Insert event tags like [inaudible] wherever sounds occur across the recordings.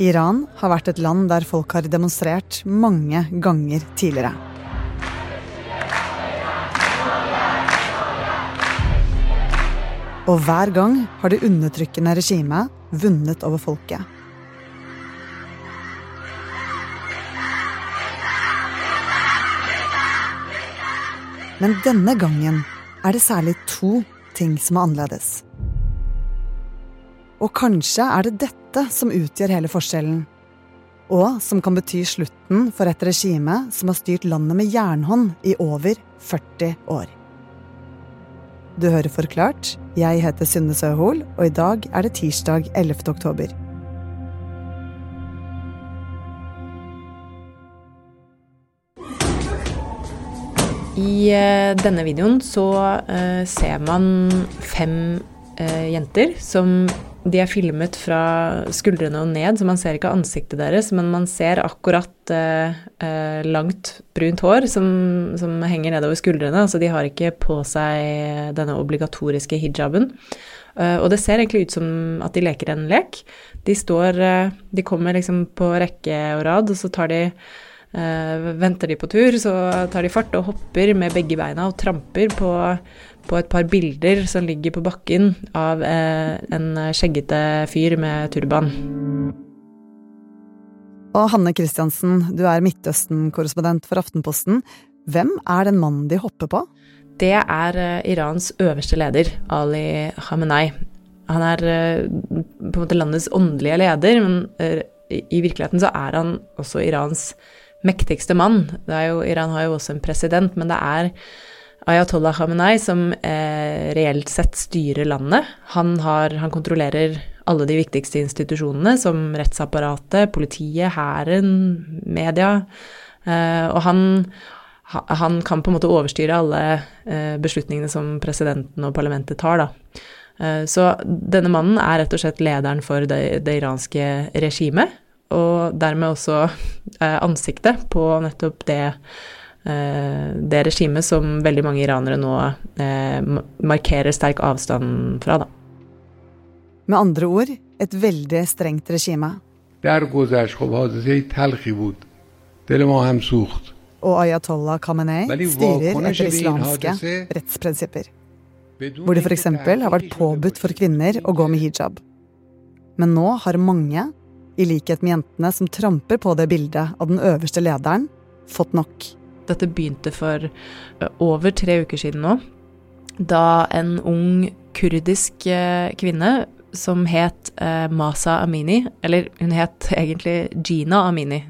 Iran har vært et land der folk har demonstrert mange ganger tidligere. Og hver gang har det undertrykkende regimet vunnet over folket. Men denne gangen er det særlig to ting som er annerledes. Og kanskje er det dette som utgjør hele forskjellen. Og som kan bety slutten for et regime som har styrt landet med jernhånd i over 40 år. Du hører Forklart. Jeg heter Synne Søhol, og i dag er det tirsdag 11. oktober. I eh, denne videoen så eh, ser man fem eh, jenter som de er filmet fra skuldrene og ned, så man ser ikke ansiktet deres, men man ser akkurat eh, eh, langt brunt hår som, som, henger nedover skuldrene. Altså de har ikke på seg denne obligatoriske hijaben. Eh, og det ser egentlig ut som at de leker en lek. De står De kommer liksom på rekke og rad, og så tar de Uh, venter de på tur, så tar de fart og hopper med begge beina og tramper på, på et par bilder som ligger på bakken av uh, en skjeggete fyr med turban. Og Hanne Christiansen, du er Midtøsten-korrespondent for Aftenposten. Hvem er den mannen de hopper på? Det er uh, Irans øverste leder, Ali Khamenei. Han er på en måte landets åndelige leder, men i virkeligheten så er han også Irans mektigste mann. Jo, Iran har jo også en president, men det er Ayatollah Khamenei som eh, reelt sett styrer landet. Han, har, han, kontrollerer alle de viktigste institusjonene, som rettsapparatet, politiet, hæren, media. Eh, og han, han, kan på en måte overstyre alle eh, beslutningene som presidenten og parlamentet tar, da. Eh, så denne mannen er rett og slett lederen for det, det iranske regimet og dermed også eh, ansiktet på nettopp det, det regimet som veldig mange iranere nå eh, markerer sterk avstand fra, da. Med andre ord et veldig strengt regime. Og Ayatollah Khamenei styrer etter islamske rettsprinsipper. Hvor det f.eks. har vært påbudt for kvinner å gå med hijab. Men nå har mange i likhet med jentene som tramper på det bildet av den øverste lederen, fått nok. Dette begynte for over tre uker siden nå, da en ung kurdisk kvinne som het Masa Amini, eller hun het egentlig Gina Amini,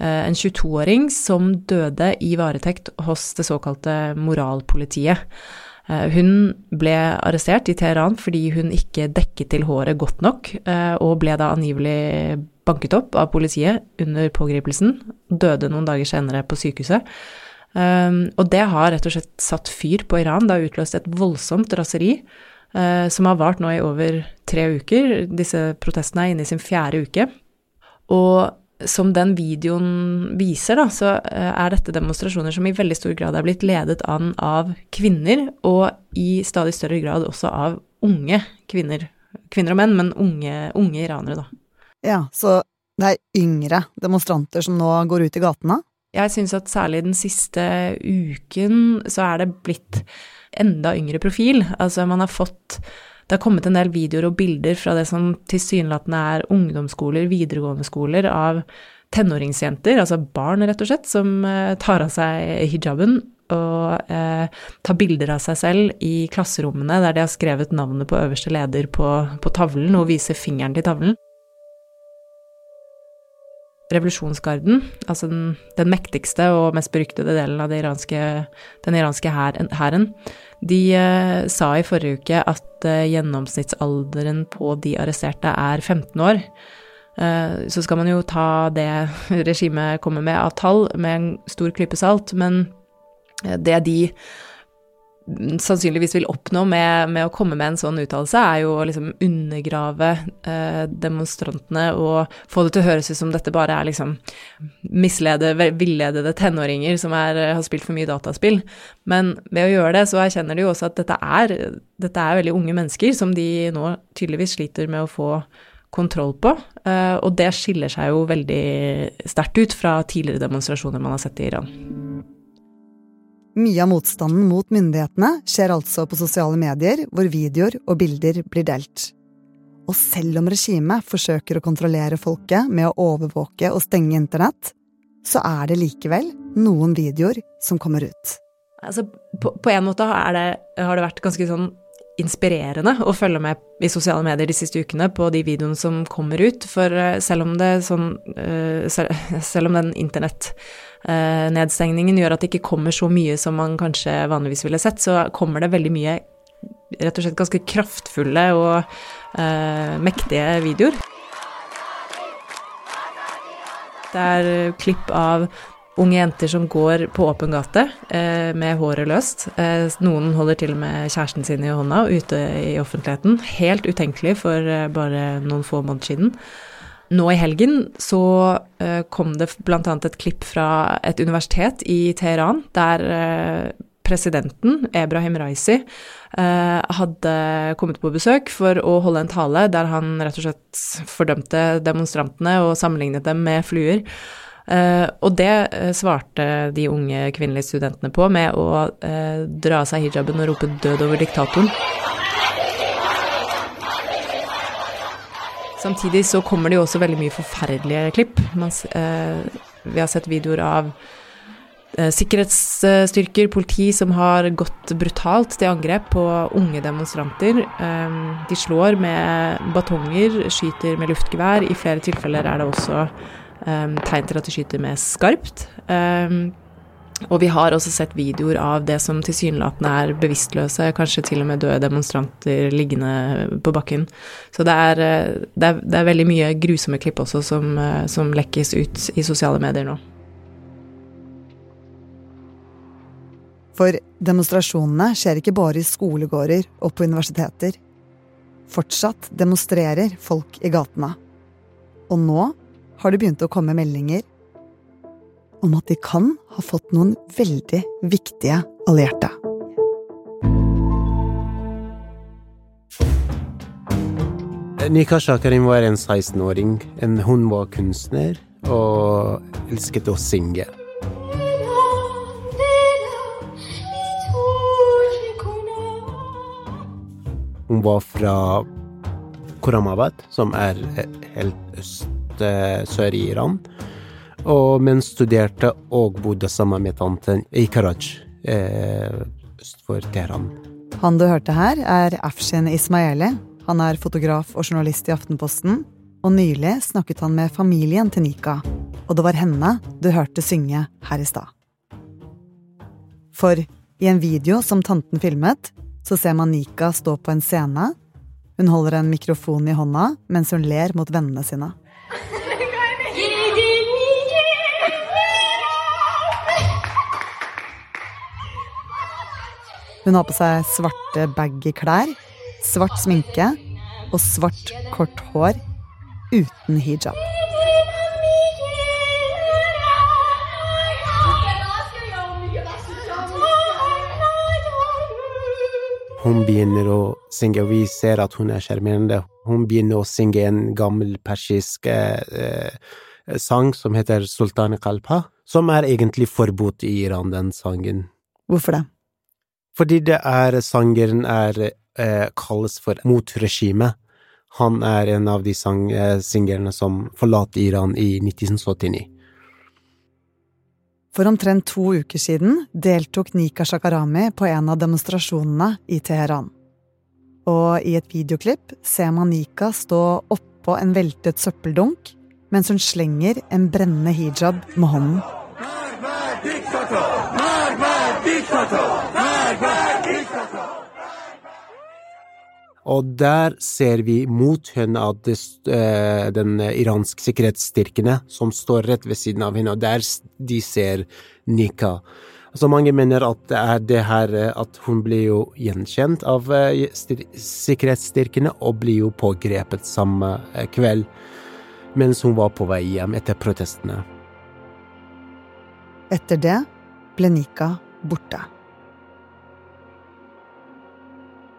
en 22-åring som døde i varetekt hos det såkalte moralpolitiet. Hun ble arrestert i Teheran fordi hun ikke dekket til håret godt nok, og ble da angivelig banket opp av politiet under pågripelsen. Døde noen dager senere på sykehuset. Og det har rett og slett satt fyr på Iran. Det har utløst et voldsomt raseri som har vart nå i over tre uker. Disse protestene er inne i sin fjerde uke. Og som den videoen viser, da, så eh, er dette demonstrasjoner som i veldig stor grad er blitt ledet an av kvinner, og i stadig større grad også av unge kvinner. Kvinner og menn, men unge, unge iranere, da. Ja, så det er yngre demonstranter som nå går ut i gatene? Jeg syns at særlig den siste uken så er det blitt enda yngre profil. Altså, man har fått det har kommet en del videoer og bilder fra det som tilsynelatende er ungdomsskoler, videregående skoler, av tenåringsjenter, altså barn rett og slett, som eh, tar av seg hijaben og eh, tar bilder av seg selv i klasserommene der de har skrevet navnet på øverste leder på, på tavlen og viser fingeren til tavlen. Revolusjonsgarden, altså den, den, mektigste og mest beryktede delen av iranske, den iranske hæren, de uh, sa i forrige uke at uh, gjennomsnittsalderen på de arresterte er 15 år. Uh, så skal man jo ta det regimet kommer med av tall med en stor klype salt, men det de sannsynligvis vil oppnå med, med, å komme med en sånn uttalelse, er jo å liksom undergrave eh, demonstrantene og få det til å høres ut som dette bare er liksom mislede, villedede tenåringer som er, har spilt for mye dataspill. Men ved å gjøre det, så erkjenner de jo også at dette er, dette er veldig unge mennesker som de nå tydeligvis sliter med å få kontroll på, eh, og det skiller seg jo veldig sterkt ut fra tidligere demonstrasjoner man har sett i Iran. Mye av motstanden mot myndighetene skjer altså på sosiale medier, hvor videoer og bilder blir delt. Og selv om regimet forsøker å kontrollere folket med å overvåke og stenge internett, så er det likevel noen videoer som kommer ut. Altså, på, på en måte det, har det vært ganske sånn inspirerende å følge med i sosiale medier de siste ukene på de videoene som kommer ut, for eh, selv om sånn eh, [laughs] Selv om den internettnedstengningen gjør at det ikke kommer så mye som man kanskje vanligvis ville sett, så kommer det veldig mye rett og slett ganske kraftfulle og uh, mektige videoer. Det er klipp av unge jenter som går på åpen gate eh, med håret løst. Eh, noen holder til og med kjæresten sin i hånda ute i offentligheten. Helt utenkelig for eh, bare noen få måneder siden. Nå i helgen så eh, kom det bl.a. et klipp fra et universitet i Teheran der eh, presidenten, Ebrahim Raisi, eh, hadde kommet på besøk for å holde en tale der han rett og slett fordømte demonstrantene og sammenlignet dem med fluer. Uh, og det uh, svarte de unge kvinnelige studentene på med å uh, dra av seg hijaben og rope 'død over diktatoren'. Samtidig så kommer det jo også veldig mye forferdelige klipp. Vi har sett videoer av sikkerhetsstyrker, politi, som har gått brutalt til angrep på unge demonstranter. de slår med batonger, skyter med luftgevær. I flere tilfeller er det også um, tegn til at de skyter mer skarpt. Um, og vi har også sett videoer av det som tilsynelatende er bevisstløse, kanskje til og med døde demonstranter liggende på bakken. Så det er, eh, det er, det er veldig mye grusomme klipp også som, eh, som lekkes ut i sosiale medier nå. For demonstrasjonene skjer ikke bare i skolegårder og på universiteter. Fortsatt demonstrerer folk i gatene. Og nå har det begynt å komme meldinger om at de kan ha fått noen veldig viktige allierte. Nika Shakarin var en 16-åring. Hun var kunstner og elsket å synge. Hun var fra Koramabad, som er helt øst sør i Iran. Og, men studerte og bodde sammen med tanten i Karaj, eh, øst for Teheran. Han du hørte her, er Afshin Ismaeli. Han er fotograf og journalist i Aftenposten. Og nylig snakket han med familien til Nika. Og det var henne du hørte synge her i stad. For i en video som tanten filmet, så ser man Nika stå på en scene. Hun holder en mikrofon i hånda mens hun ler mot vennene sine. Hun har på seg svarte baggy klær, svart sminke og svart, kort hår uten hijab. Hun begynner å synge, og vi ser at hun er sjarmerende. Hun begynner å synge en gammel persisk eh, sang som heter Sultan Kalpa, som er egentlig forbudt i Iran, den sangen. Hvorfor det? Fordi det er sangeren er eh, kalles for mot regimet. Han er en av de sang, eh, singerne som forlater Iran i 1979. For omtrent to uker siden deltok Nika Shakarami på en av demonstrasjonene i Teheran. Og i et videoklipp ser man Nika stå oppå en veltet søppeldunk mens hun slenger en brennende hijab med hånden. Og der ser vi mot henne at det, uh, den iranske sikkerhetsstyrkene som står rett ved siden av henne, og der de ser Nika. Altså Mange mener at det er det her eh, at hun blir jo gjenkjent av uh, sikkerhetsstyrkene og blir jo pågrepet samme kveld mens hun var på vei hjem etter protestene. Etter det ble Nika borte.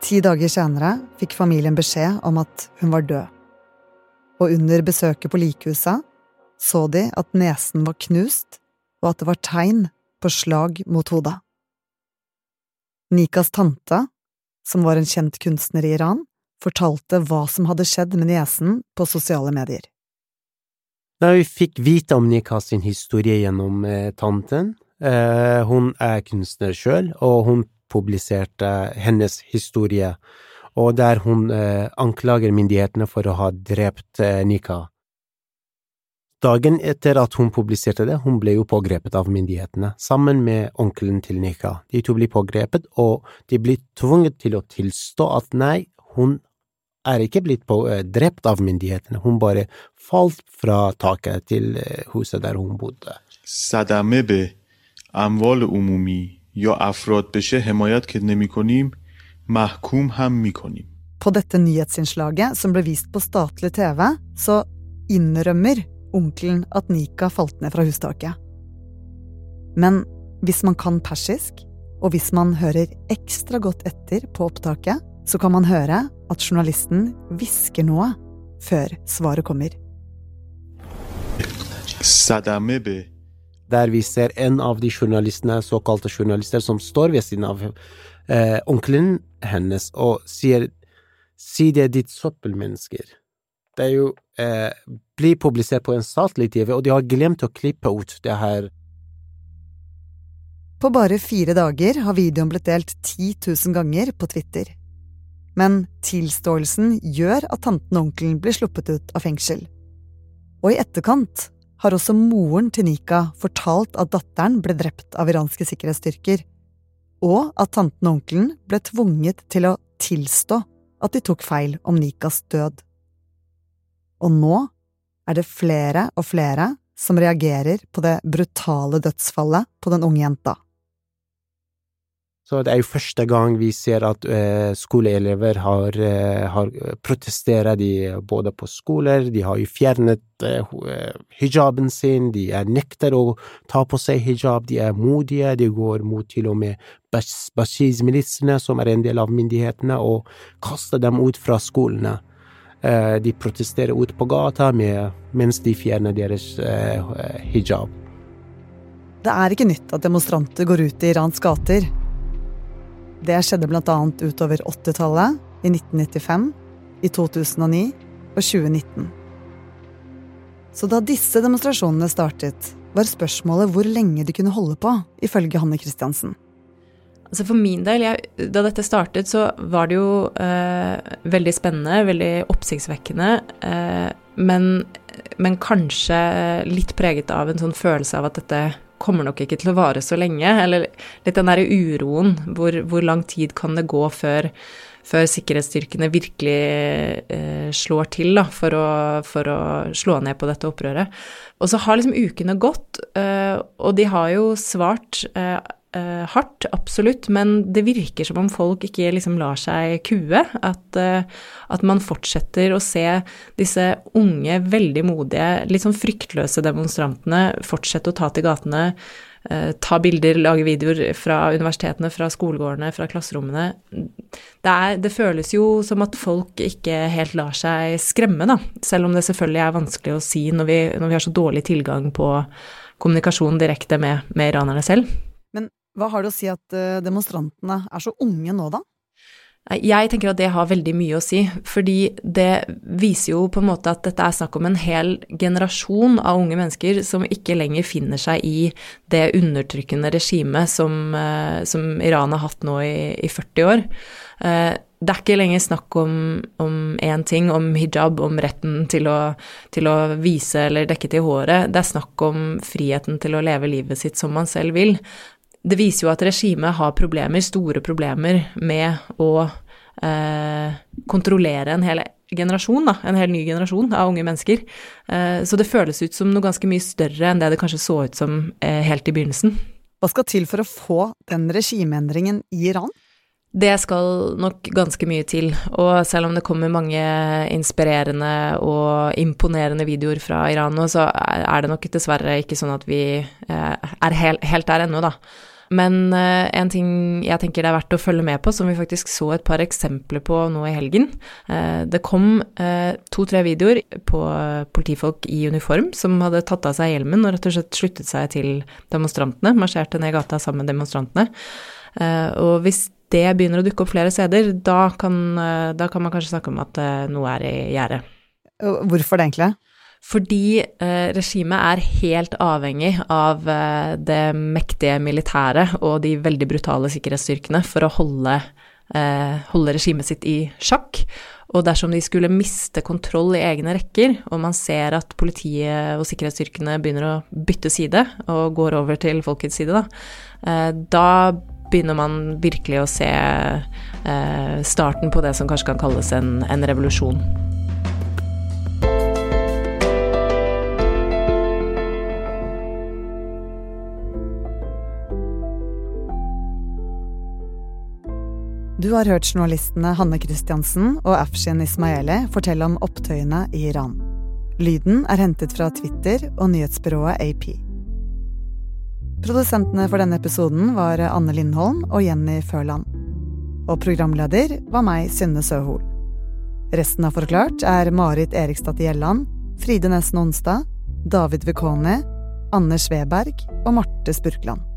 Ti dager senere fikk familien beskjed om at hun var død. og under besøket på likhuset så de at nesen var knust, og at det var tegn på slag mot hodet. Nikas tante, som var en kjent kunstner i Iran, fortalte hva som hadde skjedd med niesen på sosiale medier. Da vi fikk vite om Nikas sin historie gjennom eh, tanten, eh, hun er kunstner sjøl, og hun publiserte hennes historie, og der hun eh, anklager myndighetene for å ha drept Nikas. Nika. Dagen etter at hun publiserte det, hun ble jo pågrepet av myndighetene, sammen med onkelen til Nika. De to blir pågrepet, og de blir tvunget til å tilstå at nei, hun er ikke blitt på, eh, drept av myndighetene, hun bare falt fra taket til eh, huset der hun bodde. صدمه به اموال عمومی یا افراد بشه حمایت که نمی کنیم محکوم هم می کنیم. På dette nyhetsinnslaget, som ble vist på statlig TV, så innrømmer onkelen at Nika falt ned fra hustaket. Men hvis man kan persisk, og hvis man hører ekstra godt etter på opptaket, så kan man høre at journalisten hvisker noe før svaret kommer. Der vi ser en av de journalistene, såkalte journalister, som står ved siden av eh, onkelen hennes og sier Si det, ditt søppelmennesker. Det er jo eh, blir publisert på en statlig TV, og de har glemt å klippe ut det her På bare fire dager har videoen blitt delt 10 000 ganger på Twitter. Men tilståelsen gjør at tanten og onkelen blir sluppet ut av fengsel. Og i etterkant har også moren til Nika fortalt at datteren ble drept av iranske sikkerhetsstyrker, og at tanten og onkelen ble tvunget til å tilstå at de tok feil om Nikas død. Og nå er det flere og flere som reagerer på det brutale dødsfallet på den unge jenta. Så det er jo første gang vi ser at eh, skoleelever har, eh, har protesterer både på skoler, de har jo fjernet eh, eh, hijaben sin, de er nekter å ta på seg hijab, de er modige, de går mot til og med Bas- Bashir-militsene, som er en del av myndighetene, og kaster dem ut fra skolene. Eh, de protesterer ut på gata med, mens de fjerner deres eh, hijab. Det er ikke nytt at demonstranter går ut i Irans gater. Det skjedde annet utover 80-tallet, i 1995, i 2009 og 2019. Så da disse demonstrasjonene startet, var spørsmålet hvor lenge de kunne holde på, ifølge Hanne Christiansen. Altså for min del, jeg, da dette startet, så var det jo eh, veldig spennende, veldig oppsiktsvekkende, eh, men, men kanskje litt preget av en sånn følelse av at dette kommer nok ikke til å vare så lenge. Eller litt den derre uroen. Hvor, hvor lang tid kan det gå før, før sikkerhetsstyrkene virkelig eh, slår til da, for å, for å slå ned på dette opprøret. Og så har liksom ukene gått, eh, og de har jo svart eh, hardt, absolutt, men det virker som om folk ikke liksom lar seg kue. At, uh, at man fortsetter å se disse unge, veldig modige, litt sånn fryktløse demonstrantene fortsette å ta til gatene. uh, ta bilder, lage videoer fra universitetene, fra skolegårdene, fra klasserommene. Det, er, det føles jo som at folk ikke helt lar seg skremme, da. Selv om det selvfølgelig er vanskelig å si når vi, når vi har så dårlig tilgang på kommunikasjon direkte med, med iranerne selv. Hva har det å si at eh, demonstrantene er så unge nå, da? Jeg tenker at det har veldig mye å si, fordi det viser jo på en måte at dette er snakk om en hel generasjon av unge mennesker som ikke lenger finner seg i det undertrykkende regimet som, eh, som Iran har hatt nå i, i 40 år. Eh, Det er ikke lenger snakk om, om én ting, om hijab, om retten til å, til å vise eller dekke til håret. Det er snakk om friheten til å leve livet sitt som man selv vil det viser jo at regimet har problemer, store problemer, med å eh, kontrollere en hel generasjon, da, en hel ny generasjon av unge mennesker. Eh, så det føles ut som noe ganske mye større enn det det kanskje så ut som eh, helt i begynnelsen. Hva skal til for å få den regimeendringen i Iran? Det skal nok ganske mye til, og selv om det kommer mange inspirerende og imponerende videoer fra Iran nå, så er det nok dessverre ikke sånn at vi eh, er helt, helt der ennå, da. Men uh, en ting jeg tenker det er verdt å følge med på, som vi faktisk så et par eksempler på nå i helgen. Uh, det kom uh, to-tre videoer på politifolk i uniform som hadde tatt av seg hjelmen og rett og slett sluttet seg til demonstrantene, marsjerte ned gata sammen med demonstrantene. og hvis det begynner å dukke opp flere steder, da kan, da kan man kanskje snakke om at noe er i gjære. Hvorfor det, egentlig? Fordi eh, regimet er helt avhengig av eh, det mektige militæret og de veldig brutale sikkerhetsstyrkene for å holde, eh, holde, regimet sitt i sjakk. Og dersom de skulle miste kontroll i egne rekker, og man ser at politiet og sikkerhetsstyrkene begynner å bytte side og går over til folkets side, da, eh, da begynner man virkelig å se eh, starten på det som kanskje kan kalles en, en revolusjon. Du har hørt journalistene Hanne Christiansen og Afshin Ismaeli fortelle om opptøyene i Iran. Lyden er hentet fra Twitter og nyhetsbyrået AP. Produsentene for denne episoden var Anne Lindholm og Jenny Førland. Og programleder var meg, Synne Søhol. Resten av Forklart er Marit Erikstad Gjelland, Fride Nesten Onsdag, David Vekoni, Anders Weberg og Marte Spurkland.